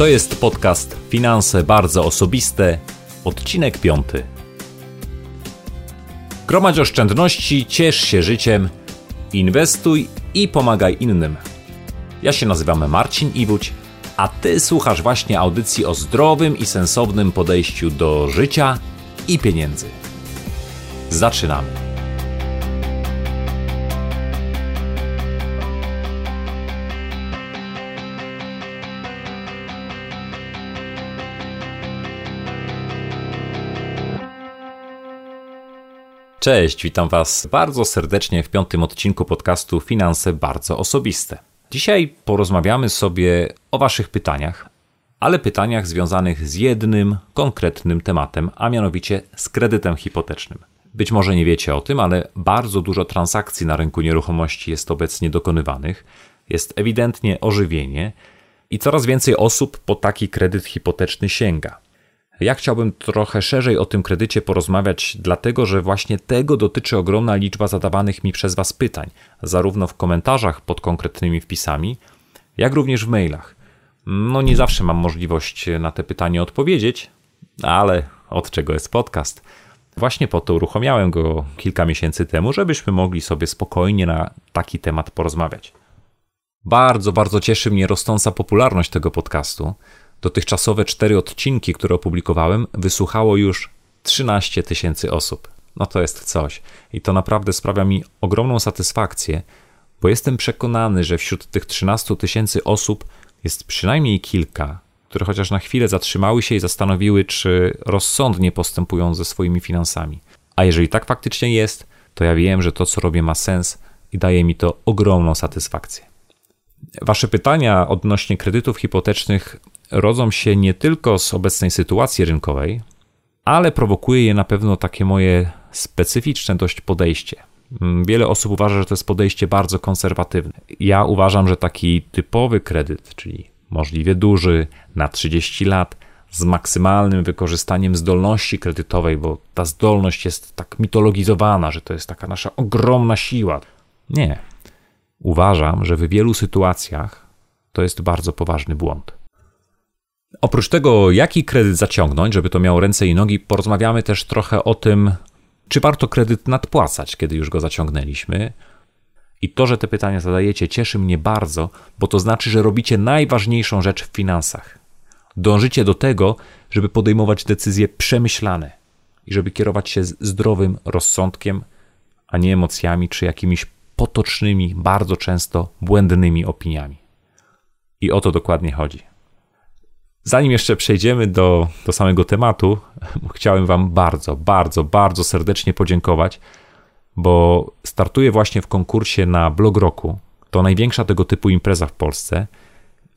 To jest podcast Finanse bardzo osobiste, odcinek piąty. Gromadź oszczędności, ciesz się życiem, inwestuj i pomagaj innym. Ja się nazywam Marcin Iwódź, a ty słuchasz właśnie audycji o zdrowym i sensownym podejściu do życia i pieniędzy. Zaczynamy. Cześć, witam Was bardzo serdecznie w piątym odcinku podcastu Finanse bardzo osobiste. Dzisiaj porozmawiamy sobie o Waszych pytaniach, ale pytaniach związanych z jednym konkretnym tematem, a mianowicie z kredytem hipotecznym. Być może nie wiecie o tym, ale bardzo dużo transakcji na rynku nieruchomości jest obecnie dokonywanych. Jest ewidentnie ożywienie i coraz więcej osób po taki kredyt hipoteczny sięga. Ja chciałbym trochę szerzej o tym kredycie porozmawiać, dlatego że właśnie tego dotyczy ogromna liczba zadawanych mi przez Was pytań, zarówno w komentarzach pod konkretnymi wpisami, jak również w mailach. No, nie zawsze mam możliwość na te pytania odpowiedzieć, ale od czego jest podcast? Właśnie po to uruchomiałem go kilka miesięcy temu, żebyśmy mogli sobie spokojnie na taki temat porozmawiać. Bardzo, bardzo cieszy mnie rosnąca popularność tego podcastu. Dotychczasowe cztery odcinki, które opublikowałem, wysłuchało już 13 tysięcy osób. No to jest coś. I to naprawdę sprawia mi ogromną satysfakcję, bo jestem przekonany, że wśród tych 13 tysięcy osób jest przynajmniej kilka, które chociaż na chwilę zatrzymały się i zastanowiły, czy rozsądnie postępują ze swoimi finansami. A jeżeli tak faktycznie jest, to ja wiem, że to, co robię, ma sens i daje mi to ogromną satysfakcję. Wasze pytania odnośnie kredytów hipotecznych rodzą się nie tylko z obecnej sytuacji rynkowej, ale prowokuje je na pewno takie moje specyficzne dość podejście. Mm, wiele osób uważa, że to jest podejście bardzo konserwatywne. Ja uważam, że taki typowy kredyt, czyli możliwie duży, na 30 lat, z maksymalnym wykorzystaniem zdolności kredytowej, bo ta zdolność jest tak mitologizowana, że to jest taka nasza ogromna siła. Nie. Uważam, że w wielu sytuacjach to jest bardzo poważny błąd. Oprócz tego, jaki kredyt zaciągnąć, żeby to miało ręce i nogi, porozmawiamy też trochę o tym, czy warto kredyt nadpłacać, kiedy już go zaciągnęliśmy. I to, że te pytania zadajecie, cieszy mnie bardzo, bo to znaczy, że robicie najważniejszą rzecz w finansach. Dążycie do tego, żeby podejmować decyzje przemyślane i żeby kierować się zdrowym rozsądkiem, a nie emocjami czy jakimiś potocznymi, bardzo często błędnymi opiniami. I o to dokładnie chodzi. Zanim jeszcze przejdziemy do, do samego tematu, chciałem Wam bardzo, bardzo, bardzo serdecznie podziękować, bo startuję właśnie w konkursie na Blog Roku. To największa tego typu impreza w Polsce.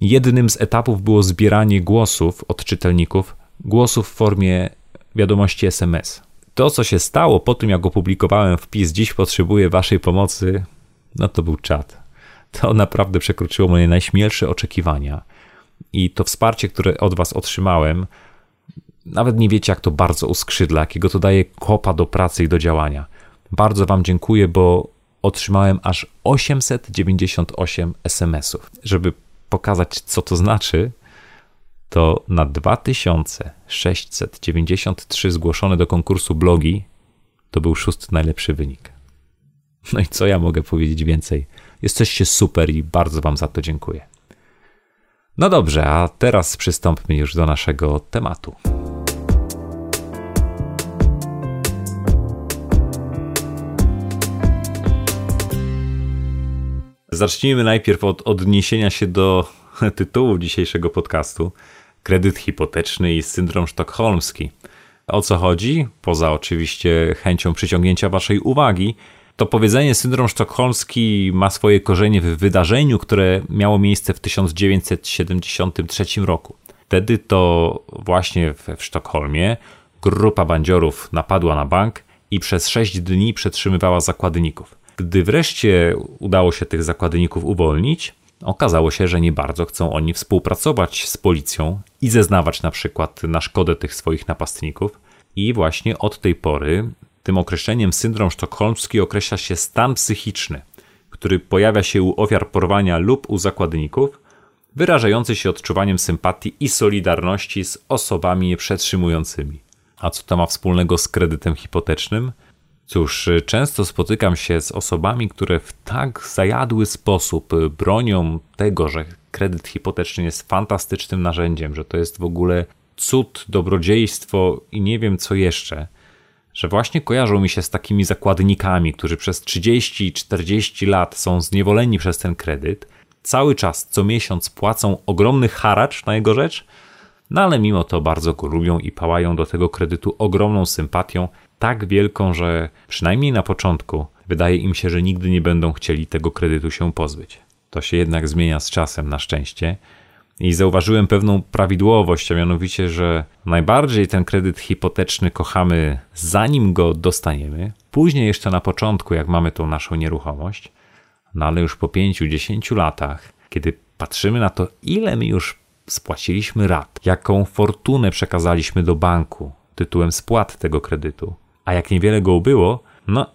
Jednym z etapów było zbieranie głosów od czytelników, głosów w formie wiadomości SMS. To, co się stało po tym, jak opublikowałem wpis Dziś potrzebuję Waszej pomocy, no to był czat. To naprawdę przekroczyło moje najśmielsze oczekiwania i to wsparcie, które od Was otrzymałem, nawet nie wiecie, jak to bardzo uskrzydla, jakiego to daje kopa do pracy i do działania. Bardzo Wam dziękuję, bo otrzymałem aż 898 SMS-ów. Żeby pokazać, co to znaczy, to na 2693 zgłoszone do konkursu blogi to był szósty najlepszy wynik. No i co ja mogę powiedzieć więcej? Jesteście super i bardzo Wam za to dziękuję. No dobrze, a teraz przystąpmy już do naszego tematu. Zacznijmy najpierw od odniesienia się do tytułu dzisiejszego podcastu: Kredyt hipoteczny i syndrom sztokholmski. O co chodzi? Poza oczywiście chęcią przyciągnięcia Waszej uwagi, to powiedzenie syndrom sztokholmski ma swoje korzenie w wydarzeniu, które miało miejsce w 1973 roku. Wtedy to właśnie w, w Sztokholmie grupa bandziorów napadła na bank i przez 6 dni przetrzymywała zakładników. Gdy wreszcie udało się tych zakładników uwolnić, okazało się, że nie bardzo chcą oni współpracować z policją i zeznawać na przykład na szkodę tych swoich napastników. I właśnie od tej pory tym określeniem syndrom sztokholmski określa się stan psychiczny, który pojawia się u ofiar porwania lub u zakładników, wyrażający się odczuwaniem sympatii i solidarności z osobami je przetrzymującymi. A co to ma wspólnego z kredytem hipotecznym? Cóż, często spotykam się z osobami, które w tak zajadły sposób bronią tego, że kredyt hipoteczny jest fantastycznym narzędziem, że to jest w ogóle cud, dobrodziejstwo i nie wiem co jeszcze, że właśnie kojarzą mi się z takimi zakładnikami, którzy przez 30-40 lat są zniewoleni przez ten kredyt, cały czas co miesiąc płacą ogromny haracz na jego rzecz, no ale mimo to bardzo go lubią i pałają do tego kredytu ogromną sympatią, tak wielką, że przynajmniej na początku wydaje im się, że nigdy nie będą chcieli tego kredytu się pozbyć. To się jednak zmienia z czasem na szczęście. I zauważyłem pewną prawidłowość, a mianowicie, że najbardziej ten kredyt hipoteczny kochamy zanim go dostaniemy, później jeszcze na początku, jak mamy tą naszą nieruchomość, no ale już po 5-10 latach, kiedy patrzymy na to, ile my już spłaciliśmy rat, jaką fortunę przekazaliśmy do banku tytułem spłat tego kredytu, a jak niewiele go było, no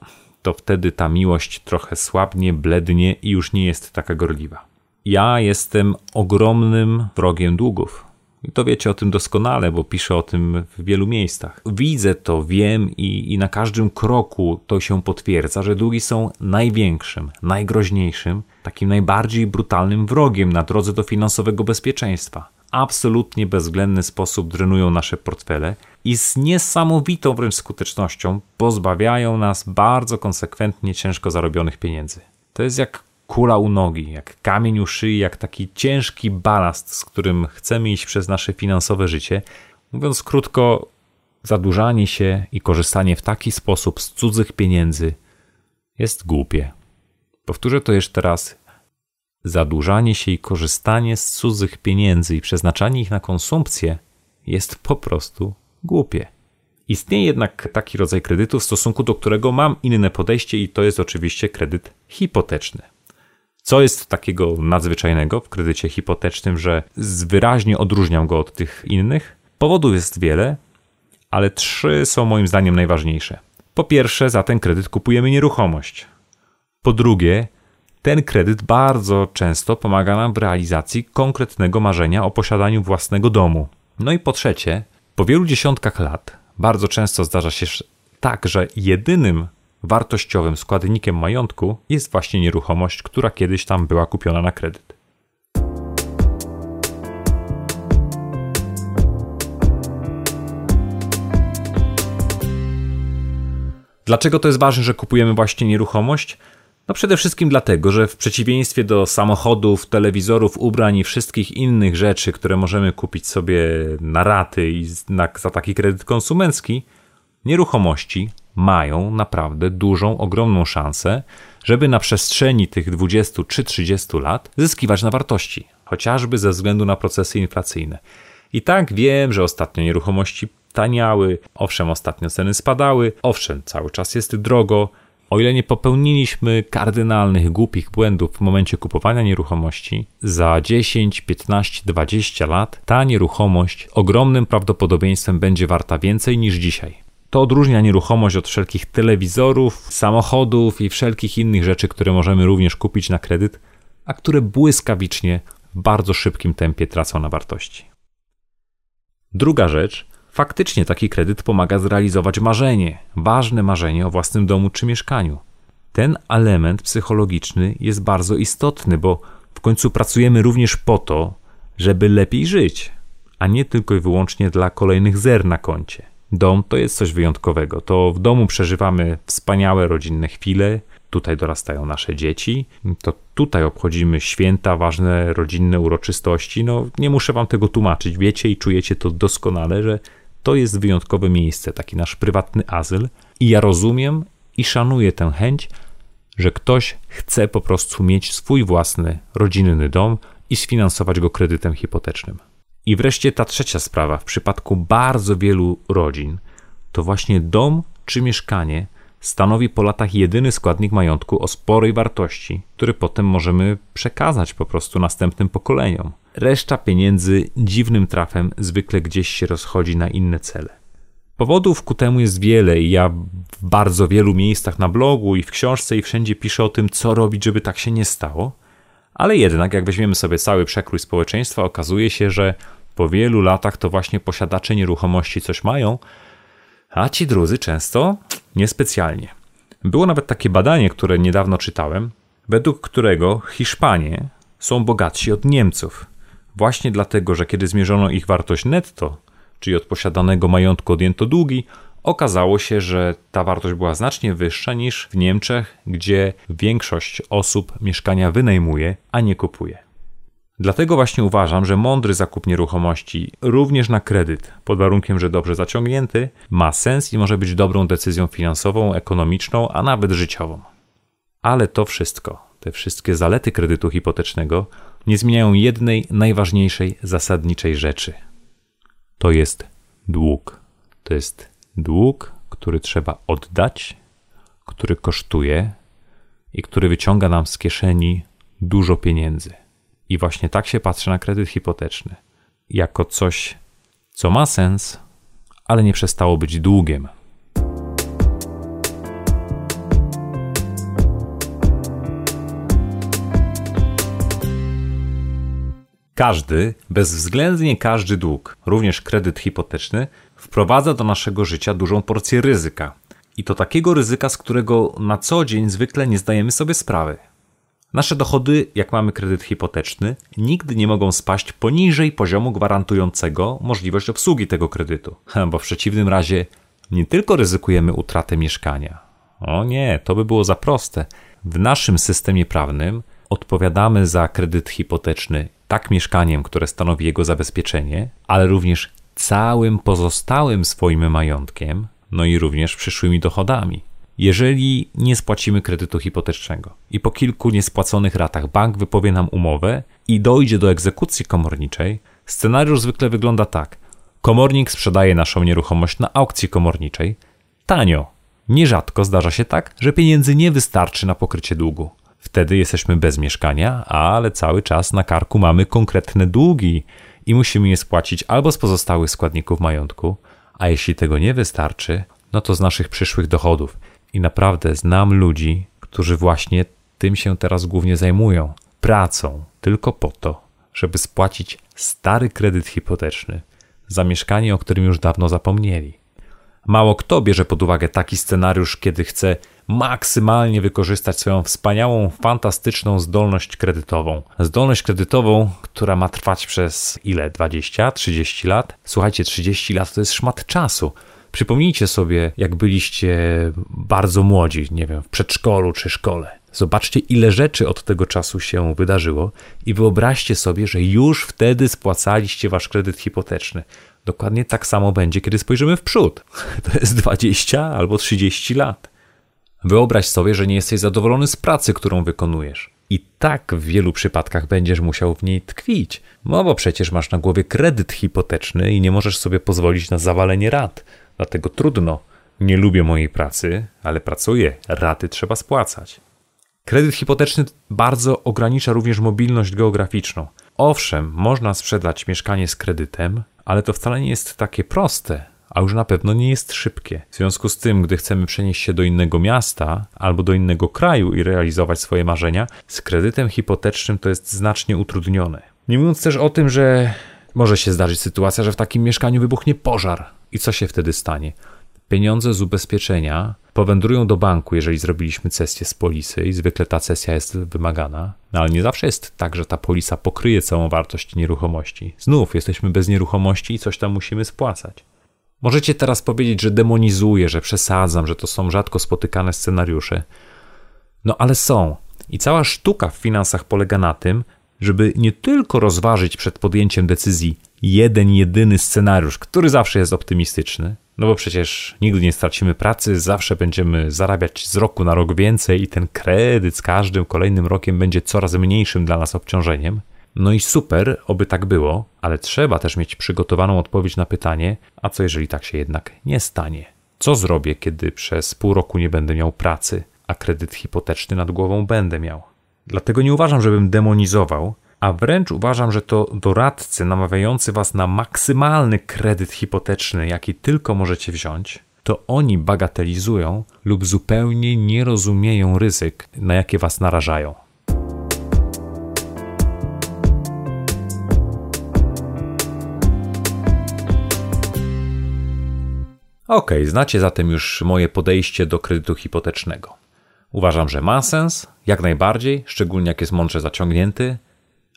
to wtedy ta miłość trochę słabnie, blednie i już nie jest taka gorliwa. Ja jestem ogromnym wrogiem długów. I to wiecie o tym doskonale, bo piszę o tym w wielu miejscach. Widzę to, wiem i, i na każdym kroku to się potwierdza, że długi są największym, najgroźniejszym, takim najbardziej brutalnym wrogiem na drodze do finansowego bezpieczeństwa. Absolutnie bezwzględny sposób drenują nasze portfele i z niesamowitą wręcz skutecznością pozbawiają nas bardzo konsekwentnie ciężko zarobionych pieniędzy. To jest jak kula u nogi, jak kamień u szyi, jak taki ciężki balast, z którym chcemy iść przez nasze finansowe życie. Mówiąc krótko, zadłużanie się i korzystanie w taki sposób z cudzych pieniędzy jest głupie. Powtórzę to jeszcze raz. Zadłużanie się i korzystanie z cudzych pieniędzy i przeznaczanie ich na konsumpcję jest po prostu głupie. Istnieje jednak taki rodzaj kredytu, w stosunku do którego mam inne podejście, i to jest oczywiście kredyt hipoteczny. Co jest takiego nadzwyczajnego w kredycie hipotecznym, że wyraźnie odróżniam go od tych innych? Powodów jest wiele, ale trzy są moim zdaniem najważniejsze. Po pierwsze, za ten kredyt kupujemy nieruchomość. Po drugie, ten kredyt bardzo często pomaga nam w realizacji konkretnego marzenia o posiadaniu własnego domu. No i po trzecie, po wielu dziesiątkach lat bardzo często zdarza się tak, że jedynym wartościowym składnikiem majątku jest właśnie nieruchomość, która kiedyś tam była kupiona na kredyt. Dlaczego to jest ważne, że kupujemy właśnie nieruchomość? No przede wszystkim dlatego, że w przeciwieństwie do samochodów, telewizorów, ubrań i wszystkich innych rzeczy, które możemy kupić sobie na raty i na, za taki kredyt konsumencki, nieruchomości mają naprawdę dużą, ogromną szansę, żeby na przestrzeni tych 20 czy 30 lat zyskiwać na wartości, chociażby ze względu na procesy inflacyjne. I tak wiem, że ostatnio nieruchomości taniały, owszem, ostatnio ceny spadały, owszem, cały czas jest drogo. O ile nie popełniliśmy kardynalnych, głupich błędów w momencie kupowania nieruchomości, za 10, 15, 20 lat ta nieruchomość ogromnym prawdopodobieństwem będzie warta więcej niż dzisiaj. To odróżnia nieruchomość od wszelkich telewizorów, samochodów i wszelkich innych rzeczy, które możemy również kupić na kredyt, a które błyskawicznie w bardzo szybkim tempie tracą na wartości. Druga rzecz, faktycznie taki kredyt pomaga zrealizować marzenie, ważne marzenie o własnym domu czy mieszkaniu. Ten element psychologiczny jest bardzo istotny, bo w końcu pracujemy również po to, żeby lepiej żyć, a nie tylko i wyłącznie dla kolejnych zer na koncie. Dom to jest coś wyjątkowego. To w domu przeżywamy wspaniałe rodzinne chwile, tutaj dorastają nasze dzieci, to tutaj obchodzimy święta, ważne rodzinne uroczystości. No, nie muszę wam tego tłumaczyć, wiecie i czujecie to doskonale, że to jest wyjątkowe miejsce, taki nasz prywatny azyl. I ja rozumiem i szanuję tę chęć, że ktoś chce po prostu mieć swój własny rodzinny dom i sfinansować go kredytem hipotecznym. I wreszcie ta trzecia sprawa, w przypadku bardzo wielu rodzin, to właśnie dom czy mieszkanie stanowi po latach jedyny składnik majątku o sporej wartości, który potem możemy przekazać po prostu następnym pokoleniom. Reszta pieniędzy dziwnym trafem zwykle gdzieś się rozchodzi na inne cele. Powodów ku temu jest wiele i ja w bardzo wielu miejscach na blogu i w książce i wszędzie piszę o tym, co robić, żeby tak się nie stało – Ale jednak, jak weźmiemy sobie cały przekrój społeczeństwa, okazuje się, że po wielu latach to właśnie posiadacze nieruchomości coś mają, a ci drudzy często niespecjalnie. Było nawet takie badanie, które niedawno czytałem, według którego Hiszpanie są bogatsi od Niemców. Właśnie dlatego, że kiedy zmierzono ich wartość netto, czyli od posiadanego majątku odjęto długi, okazało się, że ta wartość była znacznie wyższa niż w Niemczech, gdzie większość osób mieszkania wynajmuje, a nie kupuje. Dlatego właśnie uważam, że mądry zakup nieruchomości, również na kredyt, pod warunkiem, że dobrze zaciągnięty, ma sens i może być dobrą decyzją finansową, ekonomiczną, a nawet życiową. Ale to wszystko, te wszystkie zalety kredytu hipotecznego, nie zmieniają jednej najważniejszej, zasadniczej rzeczy. To jest dług. To jest dług, który trzeba oddać, który kosztuje i który wyciąga nam z kieszeni dużo pieniędzy. I właśnie tak się patrzy na kredyt hipoteczny. Jako coś, co ma sens, ale nie przestało być długiem. Każdy, bezwzględnie każdy dług, również kredyt hipoteczny, wprowadza do naszego życia dużą porcję ryzyka. I to takiego ryzyka, z którego na co dzień zwykle nie zdajemy sobie sprawy. Nasze dochody, jak mamy kredyt hipoteczny, nigdy nie mogą spaść poniżej poziomu gwarantującego możliwość obsługi tego kredytu, bo w przeciwnym razie nie tylko ryzykujemy utratę mieszkania. O nie, to by było za proste. W naszym systemie prawnym odpowiadamy za kredyt hipoteczny tak mieszkaniem, które stanowi jego zabezpieczenie, ale również całym pozostałym swoim majątkiem, no i również przyszłymi dochodami. Jeżeli nie spłacimy kredytu hipotecznego i po kilku niespłaconych ratach bank wypowie nam umowę i dojdzie do egzekucji komorniczej, scenariusz zwykle wygląda tak. Komornik sprzedaje naszą nieruchomość na aukcji komorniczej tanio. Nierzadko zdarza się tak, że pieniędzy nie wystarczy na pokrycie długu. Wtedy jesteśmy bez mieszkania, ale cały czas na karku mamy konkretne długi i musimy je spłacić albo z pozostałych składników majątku, a jeśli tego nie wystarczy, no to z naszych przyszłych dochodów. I naprawdę znam ludzi, którzy właśnie tym się teraz głównie zajmują. Pracą tylko po to, żeby spłacić stary kredyt hipoteczny za mieszkanie, o którym już dawno zapomnieli. Mało kto bierze pod uwagę taki scenariusz, kiedy chce maksymalnie wykorzystać swoją wspaniałą, fantastyczną zdolność kredytową. Zdolność kredytową, która ma trwać przez ile? 20, 30 lat? Słuchajcie, 30 lat to jest szmat czasu. Przypomnijcie sobie, jak byliście bardzo młodzi, nie wiem, w przedszkolu czy szkole. Zobaczcie, ile rzeczy od tego czasu się wydarzyło i wyobraźcie sobie, że już wtedy spłacaliście wasz kredyt hipoteczny. Dokładnie tak samo będzie, kiedy spojrzymy w przód. To jest 20 albo 30 lat. Wyobraź sobie, że nie jesteś zadowolony z pracy, którą wykonujesz. I tak w wielu przypadkach będziesz musiał w niej tkwić, no bo przecież masz na głowie kredyt hipoteczny i nie możesz sobie pozwolić na zawalenie rat. Dlatego trudno. Nie lubię mojej pracy, ale pracuję, raty trzeba spłacać. Kredyt hipoteczny bardzo ogranicza również mobilność geograficzną. Owszem, można sprzedać mieszkanie z kredytem, ale to wcale nie jest takie proste, a już na pewno nie jest szybkie. W związku z tym, gdy chcemy przenieść się do innego miasta albo do innego kraju i realizować swoje marzenia, z kredytem hipotecznym to jest znacznie utrudnione. Nie mówiąc też o tym, że może się zdarzyć sytuacja, że w takim mieszkaniu wybuchnie pożar. I co się wtedy stanie? Pieniądze z ubezpieczenia powędrują do banku, jeżeli zrobiliśmy cesję z polisy i zwykle ta cesja jest wymagana, no ale nie zawsze jest tak, że ta polisa pokryje całą wartość nieruchomości. Znów jesteśmy bez nieruchomości i coś tam musimy spłacać. Możecie teraz powiedzieć, że demonizuję, że przesadzam, że to są rzadko spotykane scenariusze. No ale są. I cała sztuka w finansach polega na tym, żeby nie tylko rozważyć przed podjęciem decyzji jeden, jedyny scenariusz, który zawsze jest optymistyczny, no bo przecież nigdy nie stracimy pracy, zawsze będziemy zarabiać z roku na rok więcej i ten kredyt z każdym kolejnym rokiem będzie coraz mniejszym dla nas obciążeniem. No i super, oby tak było, ale trzeba też mieć przygotowaną odpowiedź na pytanie, a co jeżeli tak się jednak nie stanie? Co zrobię, kiedy przez pół roku nie będę miał pracy, a kredyt hipoteczny nad głową będę miał? Dlatego nie uważam, żebym demonizował, a wręcz uważam, że to doradcy namawiający was na maksymalny kredyt hipoteczny, jaki tylko możecie wziąć, to oni bagatelizują lub zupełnie nie rozumieją ryzyk, na jakie was narażają. Ok, znacie zatem już moje podejście do kredytu hipotecznego. Uważam, że ma sens, jak najbardziej, szczególnie jak jest mądrze zaciągnięty,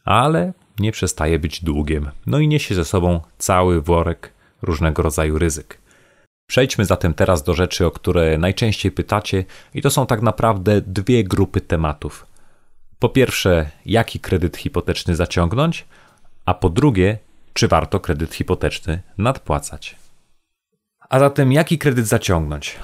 ale nie przestaje być długiem. No i niesie ze sobą cały worek różnego rodzaju ryzyk. Przejdźmy zatem teraz do rzeczy, o które najczęściej pytacie, i to są tak naprawdę dwie grupy tematów. Po pierwsze, jaki kredyt hipoteczny zaciągnąć, a po drugie, czy warto kredyt hipoteczny nadpłacać. A zatem, jaki kredyt zaciągnąć?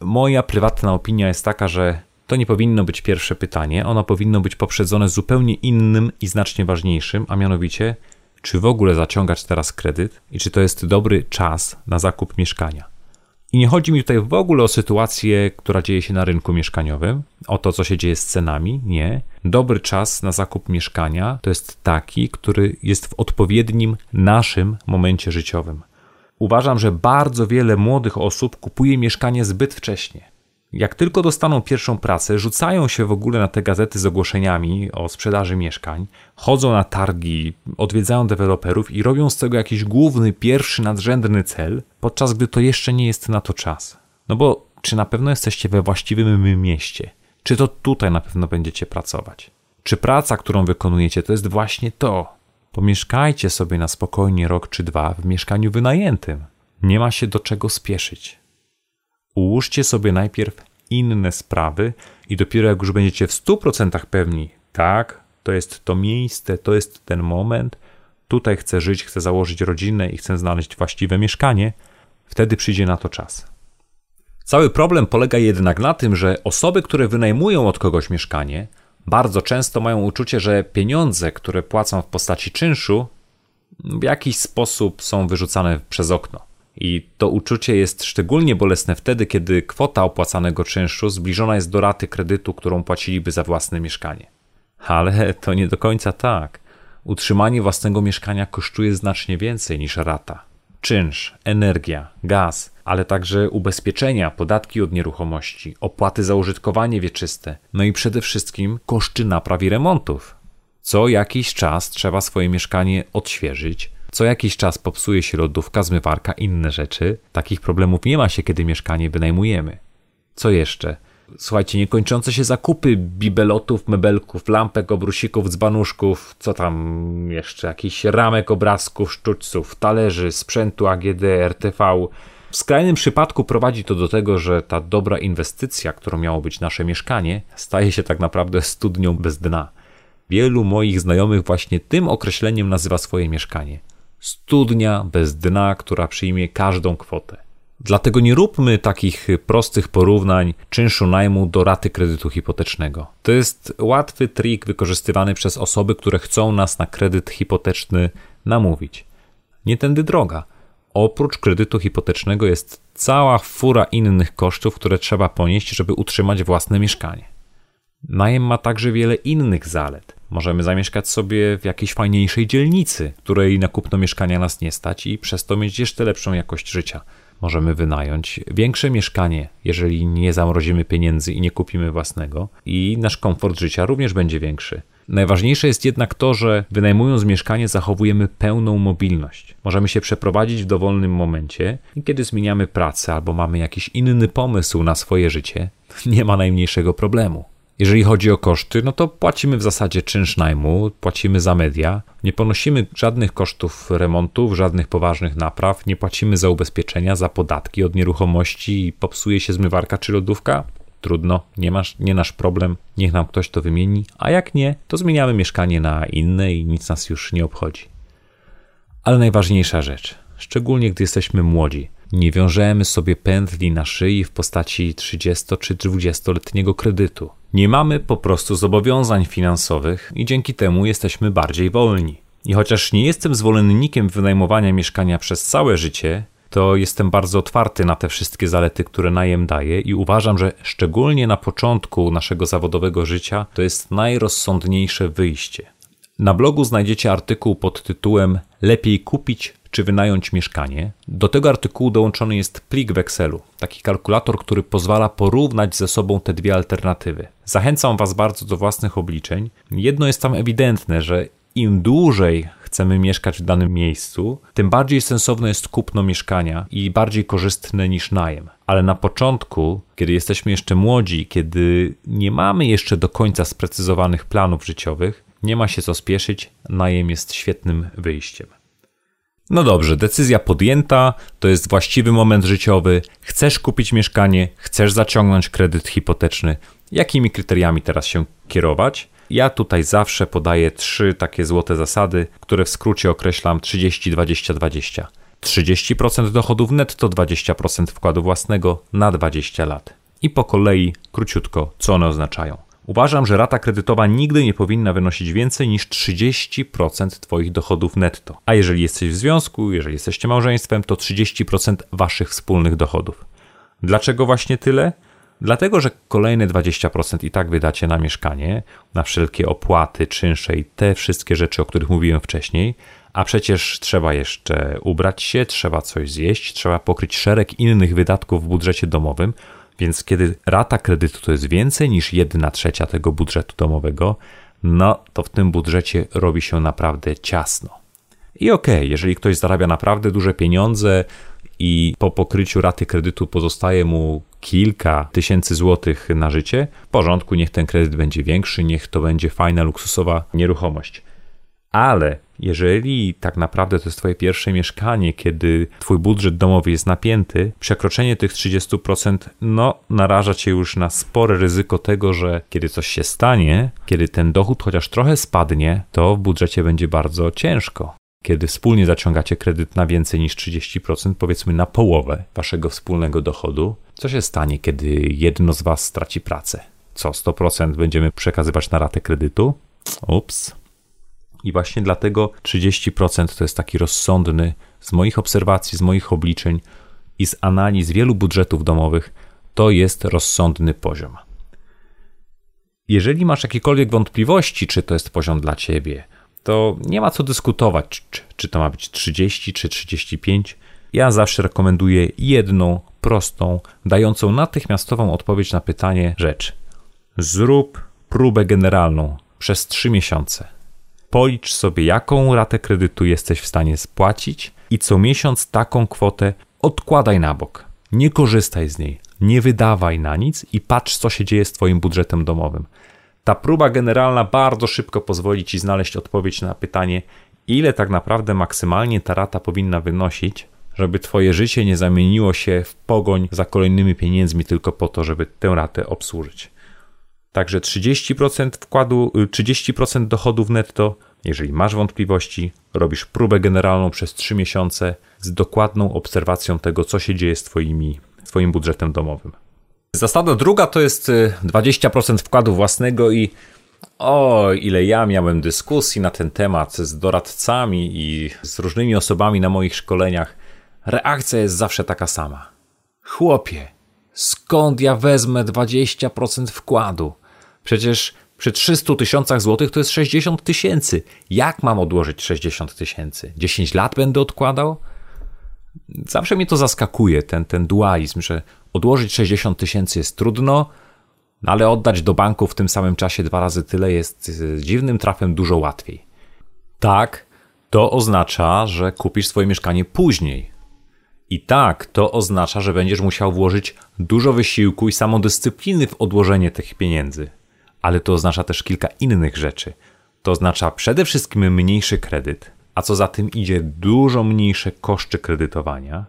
Moja prywatna opinia jest taka, że to nie powinno być pierwsze pytanie, ono powinno być poprzedzone zupełnie innym i znacznie ważniejszym, a mianowicie, czy w ogóle zaciągać teraz kredyt i czy to jest dobry czas na zakup mieszkania. I nie chodzi mi tutaj w ogóle o sytuację, która dzieje się na rynku mieszkaniowym, o to, co się dzieje z cenami. Nie. Dobry czas na zakup mieszkania to jest taki, który jest w odpowiednim naszym momencie życiowym. Uważam, że bardzo wiele młodych osób kupuje mieszkanie zbyt wcześnie jak tylko dostaną pierwszą pracę, rzucają się w ogóle na te gazety z ogłoszeniami o sprzedaży mieszkań, chodzą na targi, odwiedzają deweloperów i robią z tego jakiś główny, pierwszy, nadrzędny cel, podczas gdy to jeszcze nie jest na to czas. No bo czy na pewno jesteście we właściwym mieście? Czy to tutaj na pewno będziecie pracować? Czy praca, którą wykonujecie, to jest właśnie to? Pomieszkajcie sobie na spokojnie rok czy dwa w mieszkaniu wynajętym. Nie ma się do czego spieszyć. Ułóżcie sobie najpierw inne sprawy i dopiero jak już będziecie w 100% pewni, tak, to jest to miejsce, to jest ten moment, tutaj chcę żyć, chcę założyć rodzinę i chcę znaleźć właściwe mieszkanie, wtedy przyjdzie na to czas. Cały problem polega jednak na tym, że osoby, które wynajmują od kogoś mieszkanie, bardzo często mają uczucie, że pieniądze, które płacą w postaci czynszu, w jakiś sposób są wyrzucane przez okno. I to uczucie jest szczególnie bolesne wtedy, kiedy kwota opłacanego czynszu zbliżona jest do raty kredytu, którą płaciliby za własne mieszkanie. Ale to nie do końca tak. Utrzymanie własnego mieszkania kosztuje znacznie więcej niż rata. Czynsz, energia, gaz, ale także ubezpieczenia, podatki od nieruchomości, opłaty za użytkowanie wieczyste, no i przede wszystkim koszty napraw i remontów. Co jakiś czas trzeba swoje mieszkanie odświeżyć, co jakiś czas popsuje się lodówka, zmywarka, inne rzeczy. Takich problemów nie ma się, kiedy mieszkanie wynajmujemy. Co jeszcze? Słuchajcie, niekończące się zakupy bibelotów, mebelków, lampek, obrusików, dzbanuszków, co tam jeszcze, jakichś ramek, obrazków, sztućców, talerzy, sprzętu AGD, RTV. W skrajnym przypadku prowadzi to do tego, że ta dobra inwestycja, którą miało być nasze mieszkanie, staje się tak naprawdę studnią bez dna. Wielu moich znajomych właśnie tym określeniem nazywa swoje mieszkanie studnia bez dna, która przyjmie każdą kwotę. Dlatego nie róbmy takich prostych porównań czynszu najmu do raty kredytu hipotecznego. To jest łatwy trik wykorzystywany przez osoby, które chcą nas na kredyt hipoteczny namówić. Nie tędy droga. Oprócz kredytu hipotecznego jest cała fura innych kosztów, które trzeba ponieść, żeby utrzymać własne mieszkanie. Najem ma także wiele innych zalet. Możemy zamieszkać sobie w jakiejś fajniejszej dzielnicy, której na kupno mieszkania nas nie stać i przez to mieć jeszcze lepszą jakość życia. Możemy wynająć większe mieszkanie, jeżeli nie zamrozimy pieniędzy i nie kupimy własnego, i nasz komfort życia również będzie większy. Najważniejsze jest jednak to, że wynajmując mieszkanie zachowujemy pełną mobilność. Możemy się przeprowadzić w dowolnym momencie i kiedy zmieniamy pracę albo mamy jakiś inny pomysł na swoje życie, nie ma najmniejszego problemu. Jeżeli chodzi o koszty, no to płacimy w zasadzie czynsz najmu, płacimy za media, nie ponosimy żadnych kosztów remontów, żadnych poważnych napraw, nie płacimy za ubezpieczenia, za podatki od nieruchomości i popsuje się zmywarka czy lodówka. Trudno, nie, masz, nie nasz problem, niech nam ktoś to wymieni, a jak nie, to zmieniamy mieszkanie na inne i nic nas już nie obchodzi. Ale najważniejsza rzecz, szczególnie gdy jesteśmy młodzi, nie wiążemy sobie pętli na szyi w postaci 30 czy 20-letniego kredytu. Nie mamy po prostu zobowiązań finansowych i dzięki temu jesteśmy bardziej wolni. I chociaż nie jestem zwolennikiem wynajmowania mieszkania przez całe życie, to jestem bardzo otwarty na te wszystkie zalety, które najem daje i uważam, że szczególnie na początku naszego zawodowego życia to jest najrozsądniejsze wyjście. Na blogu znajdziecie artykuł pod tytułem Lepiej kupić czy wynająć mieszkanie. Do tego artykułu dołączony jest plik w Excelu, taki kalkulator, który pozwala porównać ze sobą te dwie alternatywy. Zachęcam Was bardzo do własnych obliczeń. Jedno jest tam ewidentne, że im dłużej chcemy mieszkać w danym miejscu, tym bardziej sensowne jest kupno mieszkania i bardziej korzystne niż najem. Ale na początku, kiedy jesteśmy jeszcze młodzi, kiedy nie mamy jeszcze do końca sprecyzowanych planów życiowych, nie ma się co spieszyć, najem jest świetnym wyjściem. No dobrze, decyzja podjęta, to jest właściwy moment życiowy, chcesz kupić mieszkanie, chcesz zaciągnąć kredyt hipoteczny. Jakimi kryteriami teraz się kierować? Ja tutaj zawsze podaję trzy takie złote zasady, które w skrócie określam 30 20 20. 30% dochodów netto, 20% wkładu własnego na 20 lat. I po kolei, króciutko, co one oznaczają. Uważam, że rata kredytowa nigdy nie powinna wynosić więcej niż 30% Twoich dochodów netto. A jeżeli jesteś w związku, jeżeli jesteście małżeństwem, to 30% Waszych wspólnych dochodów. Dlaczego właśnie tyle? Dlatego, że kolejne 20% i tak wydacie na mieszkanie, na wszelkie opłaty, czynsze i te wszystkie rzeczy, o których mówiłem wcześniej, a przecież trzeba jeszcze ubrać się, trzeba coś zjeść, trzeba pokryć szereg innych wydatków w budżecie domowym, więc kiedy rata kredytu to jest więcej niż 1 trzecia tego budżetu domowego, no to w tym budżecie robi się naprawdę ciasno. I okej, okay, jeżeli ktoś zarabia naprawdę duże pieniądze i po pokryciu raty kredytu pozostaje mu kilka tysięcy złotych na życie, w porządku, niech ten kredyt będzie większy, niech to będzie fajna, luksusowa nieruchomość. Ale jeżeli tak naprawdę to jest Twoje pierwsze mieszkanie, kiedy Twój budżet domowy jest napięty, przekroczenie tych 30% no, naraża Cię już na spore ryzyko tego, że kiedy coś się stanie, kiedy ten dochód chociaż trochę spadnie, to w budżecie będzie bardzo ciężko. Kiedy wspólnie zaciągacie kredyt na więcej niż 30%, powiedzmy na połowę Waszego wspólnego dochodu, co się stanie, kiedy jedno z Was straci pracę? Co 100% będziemy przekazywać na ratę kredytu? Ups. I właśnie dlatego 30% to jest taki rozsądny, z moich obserwacji, z moich obliczeń i z analiz wielu budżetów domowych, to jest rozsądny poziom. Jeżeli masz jakiekolwiek wątpliwości, czy to jest poziom dla ciebie, to nie ma co dyskutować, czy, czy to ma być 30 czy 35. Ja zawsze rekomenduję jedną, prostą, dającą natychmiastową odpowiedź na pytanie rzecz. Zrób próbę generalną przez 3 miesiące. Policz sobie, jaką ratę kredytu jesteś w stanie spłacić i co miesiąc taką kwotę odkładaj na bok. Nie korzystaj z niej, nie wydawaj na nic i patrz, co się dzieje z Twoim budżetem domowym. Ta próba generalna bardzo szybko pozwoli Ci znaleźć odpowiedź na pytanie, ile tak naprawdę maksymalnie ta rata powinna wynosić, żeby Twoje życie nie zamieniło się w pogoń za kolejnymi pieniędzmi tylko po to, żeby tę ratę obsłużyć. Także 30% wkładu, 30% y, dochodów netto. Jeżeli masz wątpliwości, robisz próbę generalną przez 3 miesiące z dokładną obserwacją tego, co się dzieje z twoimi, Twoim budżetem domowym. Zasada druga to jest 20% y, wkładu własnego i o, ile ja miałem dyskusji na ten temat z doradcami i z różnymi osobami na moich szkoleniach, reakcja jest zawsze taka sama. Chłopie, skąd ja wezmę 20% wkładu? Przecież przy 300 tysiącach złotych to jest 60 tysięcy. Jak mam odłożyć 60 tysięcy? 10 lat będę odkładał? Zawsze mnie to zaskakuje, ten, ten dualizm, że odłożyć 60 tysięcy jest trudno, no ale oddać do banku w tym samym czasie dwa razy tyle jest dziwnym trafem dużo łatwiej. Tak, to oznacza, że kupisz swoje mieszkanie później. I tak, to oznacza, że będziesz musiał włożyć dużo wysiłku i samodyscypliny w odłożenie tych pieniędzy ale to oznacza też kilka innych rzeczy. To oznacza przede wszystkim mniejszy kredyt, a co za tym idzie dużo mniejsze koszty kredytowania.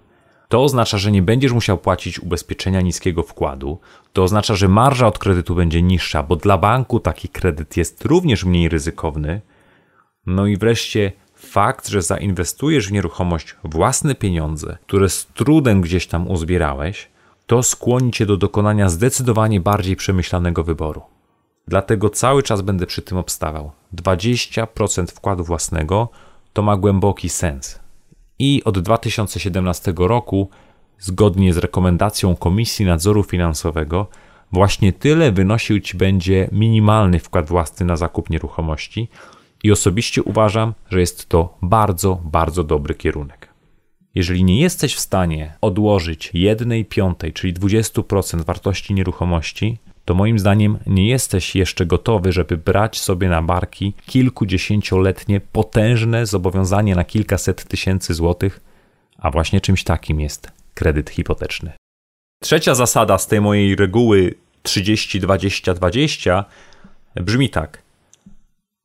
To oznacza, że nie będziesz musiał płacić ubezpieczenia niskiego wkładu. To oznacza, że marża od kredytu będzie niższa, bo dla banku taki kredyt jest również mniej ryzykowny. No i wreszcie fakt, że zainwestujesz w nieruchomość własne pieniądze, które z trudem gdzieś tam uzbierałeś, to skłoni cię do dokonania zdecydowanie bardziej przemyślanego wyboru. Dlatego cały czas będę przy tym obstawał. 20% wkładu własnego to ma głęboki sens. I od 2017 roku, zgodnie z rekomendacją Komisji Nadzoru Finansowego, właśnie tyle wynosił ci będzie minimalny wkład własny na zakup nieruchomości. I osobiście uważam, że jest to bardzo, bardzo dobry kierunek. Jeżeli nie jesteś w stanie odłożyć 1 piątej, czyli 20% wartości nieruchomości, to moim zdaniem nie jesteś jeszcze gotowy, żeby brać sobie na barki kilkudziesięcioletnie potężne zobowiązanie na kilkaset tysięcy złotych, a właśnie czymś takim jest kredyt hipoteczny. Trzecia zasada z tej mojej reguły 30-20-20 brzmi tak.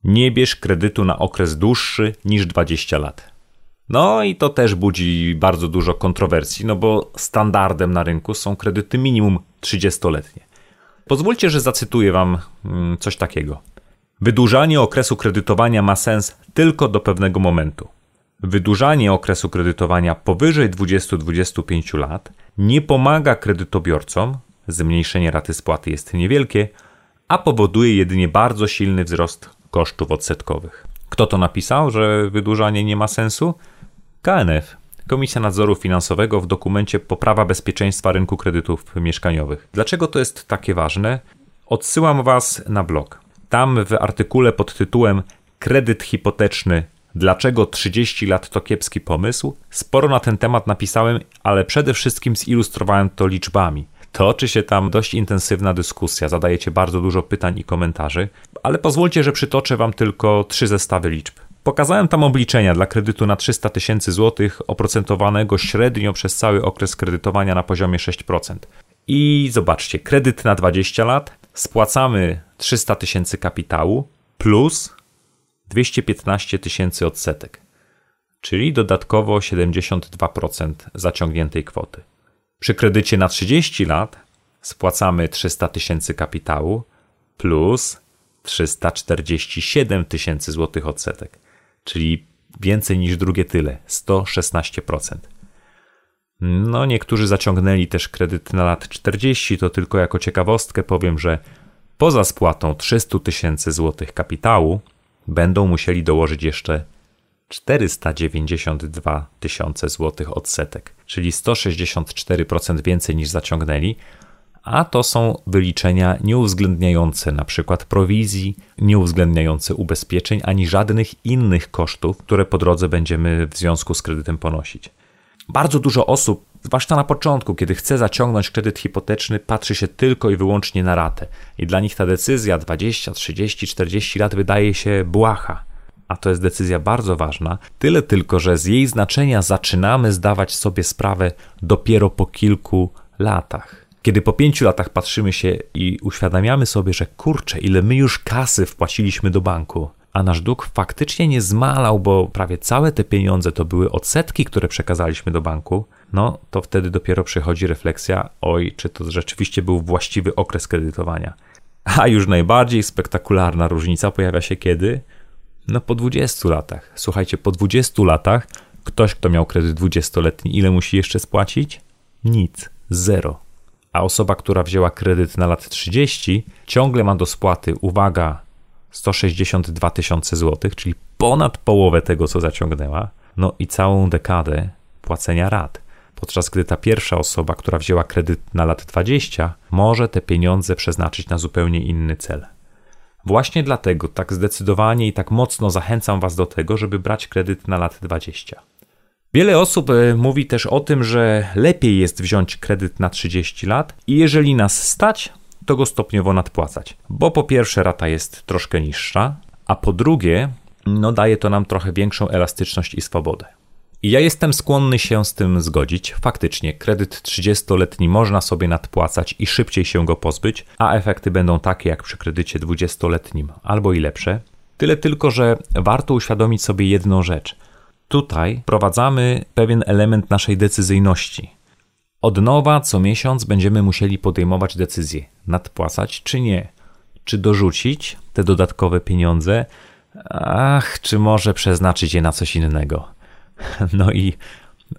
Nie bierz kredytu na okres dłuższy niż 20 lat. No i to też budzi bardzo dużo kontrowersji, no bo standardem na rynku są kredyty minimum 30-letnie. Pozwólcie, że zacytuję Wam mm, coś takiego. Wydłużanie okresu kredytowania ma sens tylko do pewnego momentu. Wydłużanie okresu kredytowania powyżej 20-25 lat nie pomaga kredytobiorcom, zmniejszenie raty spłaty jest niewielkie, a powoduje jedynie bardzo silny wzrost kosztów odsetkowych. Kto to napisał, że wydłużanie nie ma sensu? KNF, Komisja Nadzoru Finansowego w dokumencie Poprawa bezpieczeństwa rynku kredytów mieszkaniowych. Dlaczego to jest takie ważne? Odsyłam Was na blog. Tam w artykule pod tytułem Kredyt hipoteczny Dlaczego 30 lat to kiepski pomysł? Sporo na ten temat napisałem, ale przede wszystkim zilustrowałem to liczbami. Toczy się tam dość intensywna dyskusja, zadajecie bardzo dużo pytań i komentarzy, ale pozwólcie, że przytoczę Wam tylko trzy zestawy liczb. Pokazałem tam obliczenia dla kredytu na 300 tysięcy złotych, oprocentowanego średnio przez cały okres kredytowania na poziomie 6%. I zobaczcie, kredyt na 20 lat, spłacamy 300 tysięcy kapitału plus 215 tysięcy odsetek, czyli dodatkowo 72% zaciągniętej kwoty. Przy kredycie na 30 lat spłacamy 300 tysięcy kapitału plus 347 tysięcy złotych odsetek, czyli więcej niż drugie tyle 116%. No, niektórzy zaciągnęli też kredyt na lat 40, to tylko jako ciekawostkę powiem, że poza spłatą 300 tysięcy złotych kapitału będą musieli dołożyć jeszcze 492 tysiące złotych odsetek, czyli 164% więcej niż zaciągnęli, a to są wyliczenia nieuwzględniające przykład prowizji, nieuwzględniające ubezpieczeń ani żadnych innych kosztów, które po drodze będziemy w związku z kredytem ponosić. Bardzo dużo osób, zwłaszcza na początku, kiedy chce zaciągnąć kredyt hipoteczny, patrzy się tylko i wyłącznie na ratę. I dla nich ta decyzja 20, 30, 40 lat wydaje się błaha. A to jest decyzja bardzo ważna, tyle tylko, że z jej znaczenia zaczynamy zdawać sobie sprawę dopiero po kilku latach. Kiedy po pięciu latach patrzymy się i uświadamiamy sobie, że kurczę, ile my już kasy wpłaciliśmy do banku, a nasz dług faktycznie nie zmalał, bo prawie całe te pieniądze to były odsetki, które przekazaliśmy do banku, no to wtedy dopiero przychodzi refleksja, oj, czy to rzeczywiście był właściwy okres kredytowania. A już najbardziej spektakularna różnica pojawia się kiedy? No po 20 latach. Słuchajcie, po 20 latach ktoś, kto miał kredyt 20-letni, ile musi jeszcze spłacić? Nic, zero. A osoba, która wzięła kredyt na lat 30, ciągle ma do spłaty, uwaga, 162 tysiące złotych, czyli ponad połowę tego, co zaciągnęła, no i całą dekadę płacenia rat. Podczas gdy ta pierwsza osoba, która wzięła kredyt na lat 20, może te pieniądze przeznaczyć na zupełnie inny cel. Właśnie dlatego tak zdecydowanie i tak mocno zachęcam Was do tego, żeby brać kredyt na lat 20. Wiele osób e, mówi też o tym, że lepiej jest wziąć kredyt na 30 lat i jeżeli nas stać, to go stopniowo nadpłacać. Bo po pierwsze rata jest troszkę niższa, a po drugie, no daje to nam trochę większą elastyczność i swobodę. I ja jestem skłonny się z tym zgodzić. Faktycznie, kredyt 30-letni można sobie nadpłacać i szybciej się go pozbyć, a efekty będą takie jak przy kredycie 20-letnim albo i lepsze. Tyle tylko, że warto uświadomić sobie jedną rzecz. Tutaj prowadzamy pewien element naszej decyzyjności. Od nowa co miesiąc będziemy musieli podejmować decyzję: nadpłacać czy nie, czy dorzucić te dodatkowe pieniądze, ach, czy może przeznaczyć je na coś innego. No i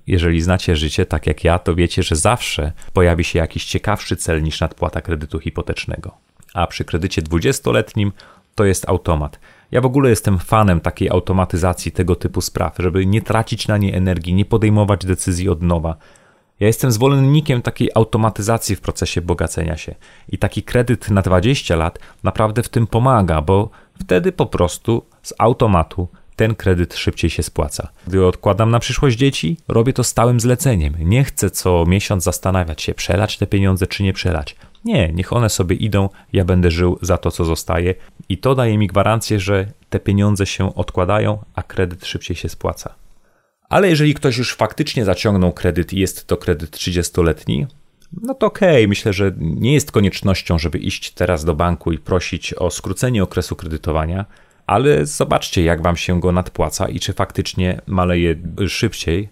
jeżeli znacie życie tak jak ja, to wiecie, że zawsze pojawi się jakiś ciekawszy cel niż nadpłata kredytu hipotecznego. A przy kredycie 20-letnim to jest automat. Ja w ogóle jestem fanem takiej automatyzacji tego typu spraw, żeby nie tracić na nie energii, nie podejmować decyzji od nowa. Ja jestem zwolennikiem takiej automatyzacji w procesie bogacenia się i taki kredyt na 20 lat naprawdę w tym pomaga, bo wtedy po prostu z automatu ten kredyt szybciej się spłaca. Gdy odkładam na przyszłość dzieci, robię to stałym zleceniem. Nie chcę co miesiąc zastanawiać się, przelać te pieniądze czy nie przelać. Nie, niech one sobie idą, ja będę żył za to, co zostaje. I to daje mi gwarancję, że te pieniądze się odkładają, a kredyt szybciej się spłaca. Ale jeżeli ktoś już faktycznie zaciągnął kredyt i jest to kredyt 30-letni, no to okej, okay. myślę, że nie jest koniecznością, żeby iść teraz do banku i prosić o skrócenie okresu kredytowania, ale zobaczcie, jak wam się go nadpłaca i czy faktycznie maleje szybciej,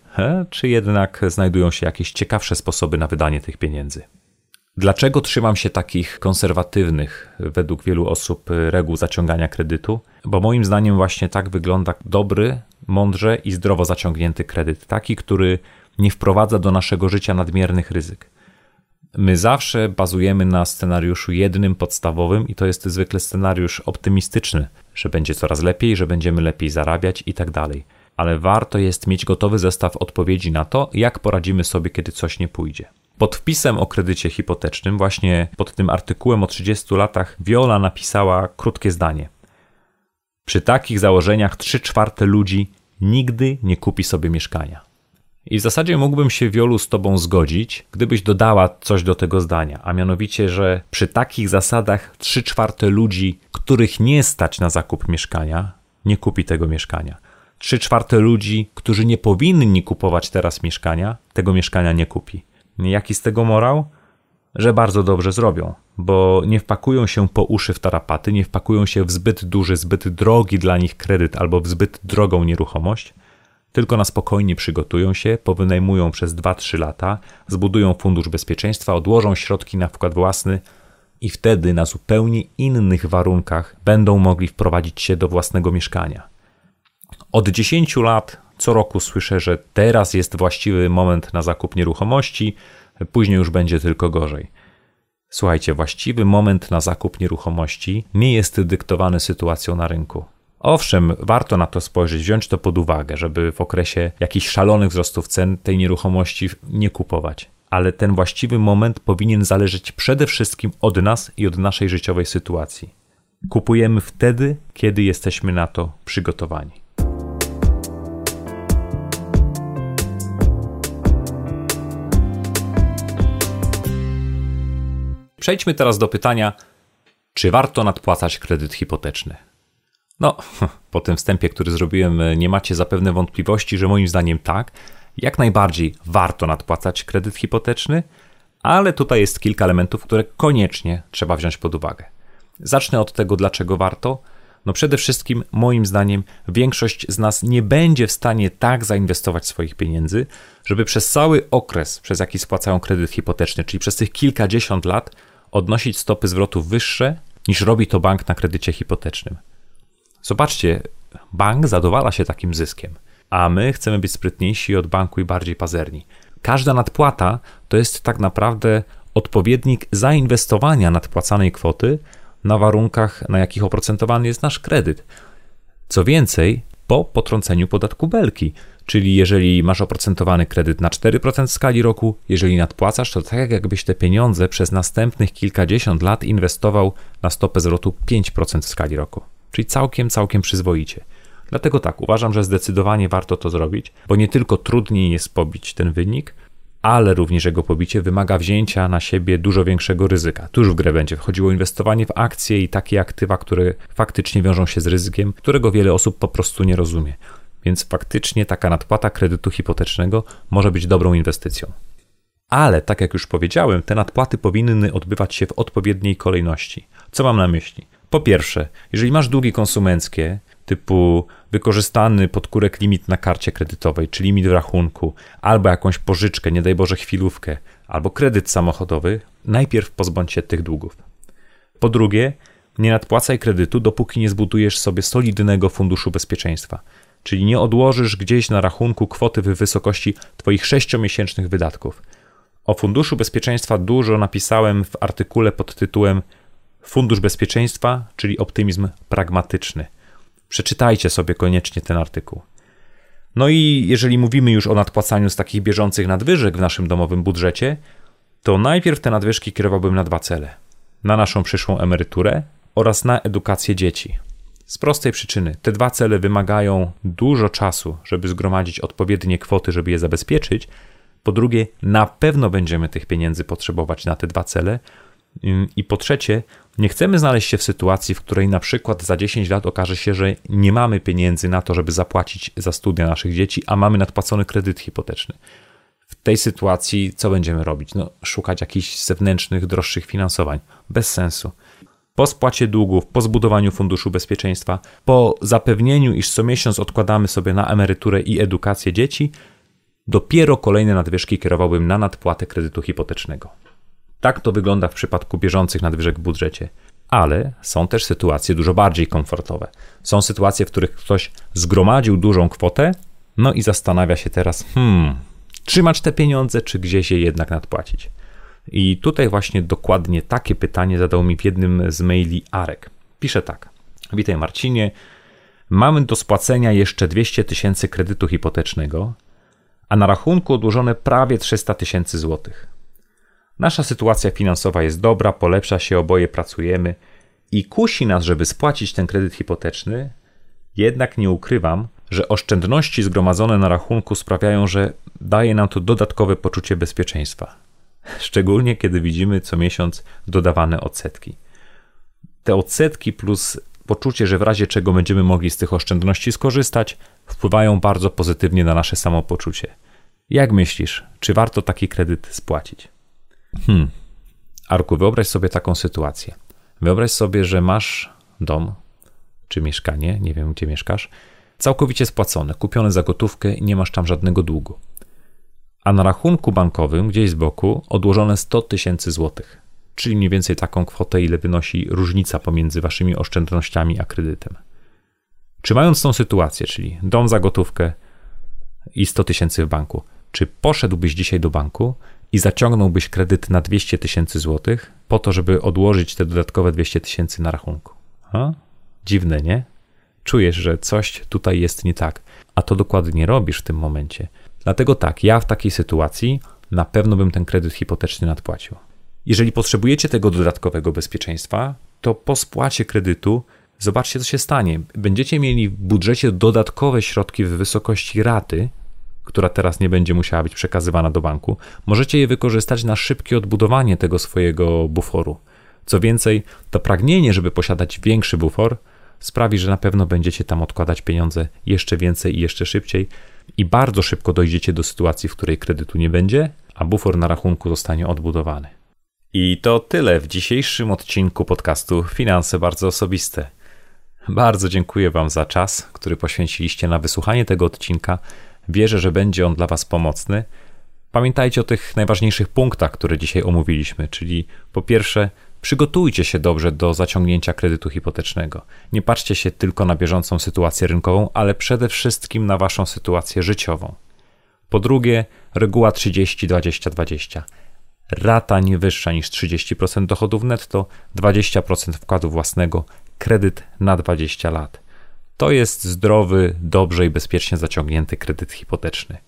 czy jednak znajdują się jakieś ciekawsze sposoby na wydanie tych pieniędzy. Dlaczego trzymam się takich konserwatywnych, według wielu osób, reguł zaciągania kredytu? Bo moim zdaniem właśnie tak wygląda dobry, mądrze i zdrowo zaciągnięty kredyt. Taki, który nie wprowadza do naszego życia nadmiernych ryzyk. My zawsze bazujemy na scenariuszu jednym podstawowym i to jest zwykle scenariusz optymistyczny, że będzie coraz lepiej, że będziemy lepiej zarabiać i tak dalej. Ale warto jest mieć gotowy zestaw odpowiedzi na to, jak poradzimy sobie, kiedy coś nie pójdzie. Pod wpisem o kredycie hipotecznym, właśnie pod tym artykułem o 30 latach, Viola napisała krótkie zdanie. Przy takich założeniach 3 czwarte ludzi nigdy nie kupi sobie mieszkania. I w zasadzie mógłbym się wielu z Tobą zgodzić, gdybyś dodała coś do tego zdania, a mianowicie, że przy takich zasadach 3 czwarte ludzi, których nie stać na zakup mieszkania, nie kupi tego mieszkania. 3 czwarte ludzi, którzy nie powinni kupować teraz mieszkania, tego mieszkania nie kupi. Jaki z tego morał? Że bardzo dobrze zrobią, bo nie wpakują się po uszy w tarapaty, nie wpakują się w zbyt duży, zbyt drogi dla nich kredyt albo w zbyt drogą nieruchomość, tylko na spokojnie przygotują się, powynajmują przez 2-3 lata, zbudują fundusz bezpieczeństwa, odłożą środki na wkład własny i wtedy na zupełnie innych warunkach będą mogli wprowadzić się do własnego mieszkania. Od 10 lat co roku słyszę, że teraz jest właściwy moment na zakup nieruchomości, później już będzie tylko gorzej. Słuchajcie, właściwy moment na zakup nieruchomości nie jest dyktowany sytuacją na rynku. Owszem, warto na to spojrzeć, wziąć to pod uwagę, żeby w okresie jakichś szalonych wzrostów cen tej nieruchomości nie kupować. Ale ten właściwy moment powinien zależeć przede wszystkim od nas i od naszej życiowej sytuacji. Kupujemy wtedy, kiedy jesteśmy na to przygotowani. Przejdźmy teraz do pytania, czy warto nadpłacać kredyt hipoteczny? No, po tym wstępie, który zrobiłem, nie macie zapewne wątpliwości, że moim zdaniem tak. Jak najbardziej warto nadpłacać kredyt hipoteczny, ale tutaj jest kilka elementów, które koniecznie trzeba wziąć pod uwagę. Zacznę od tego, dlaczego warto. No przede wszystkim, moim zdaniem, większość z nas nie będzie w stanie tak zainwestować swoich pieniędzy, żeby przez cały okres, przez jaki spłacają kredyt hipoteczny, czyli przez tych kilkadziesiąt lat, odnosić stopy zwrotu wyższe niż robi to bank na kredycie hipotecznym. Zobaczcie, bank zadowala się takim zyskiem, a my chcemy być sprytniejsi od banku i bardziej pazerni. Każda nadpłata to jest tak naprawdę odpowiednik zainwestowania nadpłacanej kwoty na warunkach, na jakich oprocentowany jest nasz kredyt. Co więcej, po potrąceniu podatku belki, czyli jeżeli masz oprocentowany kredyt na 4% w skali roku, jeżeli nadpłacasz, to tak jakbyś te pieniądze przez następnych kilkadziesiąt lat inwestował na stopę zwrotu 5% w skali roku. Czyli całkiem, całkiem przyzwoicie. Dlatego tak, uważam, że zdecydowanie warto to zrobić, bo nie tylko trudniej jest pobić ten wynik, ale również jego pobicie wymaga wzięcia na siebie dużo większego ryzyka. Tu już w grę będzie wchodziło inwestowanie w akcje i takie aktywa, które faktycznie wiążą się z ryzykiem, którego wiele osób po prostu nie rozumie. Więc faktycznie taka nadpłata kredytu hipotecznego może być dobrą inwestycją. Ale, tak jak już powiedziałem, te nadpłaty powinny odbywać się w odpowiedniej kolejności. Co mam na myśli? Po pierwsze, jeżeli masz długi konsumenckie, typu wykorzystany podkórek limit na karcie kredytowej, czy limit w rachunku, albo jakąś pożyczkę, nie daj Boże chwilówkę, albo kredyt samochodowy, najpierw pozbądź się tych długów. Po drugie, nie nadpłacaj kredytu, dopóki nie zbudujesz sobie solidnego funduszu bezpieczeństwa, czyli nie odłożysz gdzieś na rachunku kwoty w wysokości Twoich sześciomiesięcznych wydatków. O funduszu bezpieczeństwa dużo napisałem w artykule pod tytułem Fundusz Bezpieczeństwa, czyli optymizm pragmatyczny. Przeczytajcie sobie koniecznie ten artykuł. No i jeżeli mówimy już o nadpłacaniu z takich bieżących nadwyżek w naszym domowym budżecie, to najpierw te nadwyżki kierowałbym na dwa cele: na naszą przyszłą emeryturę oraz na edukację dzieci. Z prostej przyczyny, te dwa cele wymagają dużo czasu, żeby zgromadzić odpowiednie kwoty, żeby je zabezpieczyć. Po drugie, na pewno będziemy tych pieniędzy potrzebować na te dwa cele, I po trzecie, nie chcemy znaleźć się w sytuacji, w której na przykład za 10 lat okaże się, że nie mamy pieniędzy na to, żeby zapłacić za studia naszych dzieci, a mamy nadpłacony kredyt hipoteczny. W tej sytuacji co będziemy robić? No, szukać jakichś zewnętrznych, droższych finansowań. Bez sensu. Po spłacie długów, po zbudowaniu funduszu bezpieczeństwa, po zapewnieniu, iż co miesiąc odkładamy sobie na emeryturę i edukację dzieci, dopiero kolejne nadwyżki kierowałbym na nadpłatę kredytu hipotecznego. Tak to wygląda w przypadku bieżących nadwyżek w budżecie. Ale są też sytuacje dużo bardziej komfortowe. Są sytuacje, w których ktoś zgromadził dużą kwotę, no i zastanawia się teraz, hmm, trzymać te pieniądze, czy gdzieś je jednak nadpłacić. I tutaj właśnie dokładnie takie pytanie zadał mi w jednym z maili Arek. Pisze tak. Witaj Marcinie. Mamy do spłacenia jeszcze 200 tysięcy kredytu hipotecznego, a na rachunku odłożone prawie 300 tysięcy złotych. Nasza sytuacja finansowa jest dobra, polepsza się, oboje pracujemy i kusi nas, żeby spłacić ten kredyt hipoteczny, jednak nie ukrywam, że oszczędności zgromadzone na rachunku sprawiają, że daje nam to dodatkowe poczucie bezpieczeństwa. Szczególnie kiedy widzimy co miesiąc dodawane odsetki. Te odsetki plus poczucie, że w razie czego będziemy mogli z tych oszczędności skorzystać, wpływają bardzo pozytywnie na nasze samopoczucie. Jak myślisz, czy warto taki kredyt spłacić? Hmm. Arku, wyobraź sobie taką sytuację. Wyobraź sobie, że masz dom czy mieszkanie, nie wiem gdzie mieszkasz, całkowicie spłacone, kupione za gotówkę i nie masz tam żadnego długu. A na rachunku bankowym gdzieś z boku odłożone 100 tysięcy złotych, czyli mniej więcej taką kwotę, ile wynosi różnica pomiędzy waszymi oszczędnościami a kredytem. Czy mając tą sytuację, czyli dom za gotówkę i 100 tysięcy w banku, czy poszedłbyś dzisiaj do banku i zaciągnąłbyś kredyt na 200 tysięcy złotych po to, żeby odłożyć te dodatkowe 200 tysięcy na rachunku. Ha? Dziwne, nie? Czujesz, że coś tutaj jest nie tak, a to dokładnie robisz w tym momencie. Dlatego tak, ja w takiej sytuacji na pewno bym ten kredyt hipoteczny nadpłacił. Jeżeli potrzebujecie tego dodatkowego bezpieczeństwa, to po spłacie kredytu zobaczcie, co się stanie. Będziecie mieli w budżecie dodatkowe środki w wysokości raty, która teraz nie będzie musiała być przekazywana do banku, możecie je wykorzystać na szybkie odbudowanie tego swojego buforu. Co więcej, to pragnienie, żeby posiadać większy bufor, sprawi, że na pewno będziecie tam odkładać pieniądze jeszcze więcej i jeszcze szybciej i bardzo szybko dojdziecie do sytuacji, w której kredytu nie będzie, a bufor na rachunku zostanie odbudowany. I to tyle w dzisiejszym odcinku podcastu Finanse bardzo osobiste. Bardzo dziękuję Wam za czas, który poświęciliście na wysłuchanie tego odcinka. Wierzę, że będzie on dla Was pomocny. Pamiętajcie o tych najważniejszych punktach, które dzisiaj omówiliśmy, czyli po pierwsze, przygotujcie się dobrze do zaciągnięcia kredytu hipotecznego. Nie patrzcie się tylko na bieżącą sytuację rynkową, ale przede wszystkim na Waszą sytuację życiową. Po drugie, reguła 30-20-20. Rata nie wyższa niż 30% dochodów netto, 20% wkładu własnego, kredyt na 20 lat. To jest zdrowy, dobrze i bezpiecznie zaciągnięty kredyt hipoteczny.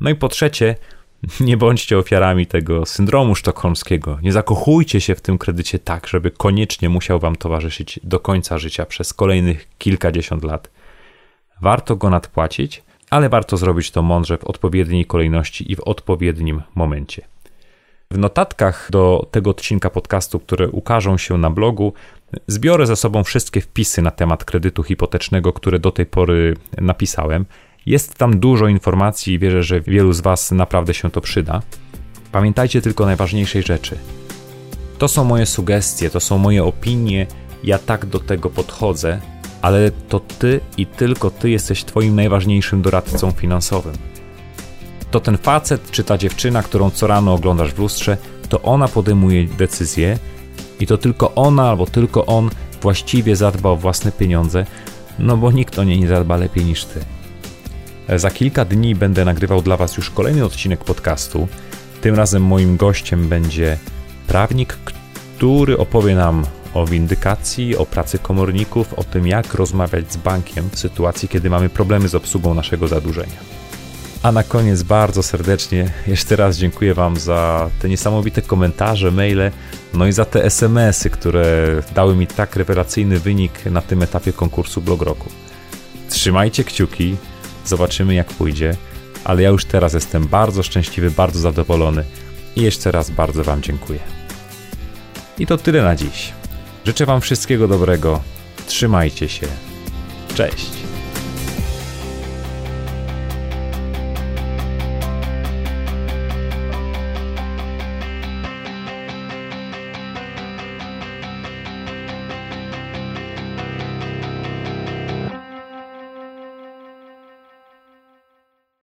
No i po trzecie, nie bądźcie ofiarami tego syndromu sztokholmskiego. Nie zakochujcie się w tym kredycie tak, żeby koniecznie musiał wam towarzyszyć do końca życia przez kolejnych kilkadziesiąt lat. Warto go nadpłacić, ale warto zrobić to mądrze w odpowiedniej kolejności i w odpowiednim momencie. W notatkach do tego odcinka podcastu, które ukażą się na blogu, zbiorę ze sobą wszystkie wpisy na temat kredytu hipotecznego, które do tej pory napisałem. Jest tam dużo informacji i wierzę, że wielu z Was naprawdę się to przyda. Pamiętajcie tylko najważniejszej rzeczy. To są moje sugestie, to są moje opinie, ja tak do tego podchodzę, ale to Ty i tylko Ty jesteś Twoim najważniejszym doradcą finansowym to ten facet czy ta dziewczyna, którą co rano oglądasz w lustrze, to ona podejmuje decyzję i to tylko ona albo tylko on właściwie zadba o własne pieniądze, no bo nikt o nie nie zadba lepiej niż ty. Za kilka dni będę nagrywał dla Was już kolejny odcinek podcastu. Tym razem moim gościem będzie prawnik, który opowie nam o windykacji, o pracy komorników, o tym, jak rozmawiać z bankiem w sytuacji, kiedy mamy problemy z obsługą naszego zadłużenia. A na koniec bardzo serdecznie jeszcze raz dziękuję Wam za te niesamowite komentarze, maile, no i za te SMS-y, które dały mi tak rewelacyjny wynik na tym etapie konkursu Blog Roku. Trzymajcie kciuki, zobaczymy jak pójdzie, ale ja już teraz jestem bardzo szczęśliwy, bardzo zadowolony i jeszcze raz bardzo Wam dziękuję. I to tyle na dziś. Życzę Wam wszystkiego dobrego. Trzymajcie się. Cześć.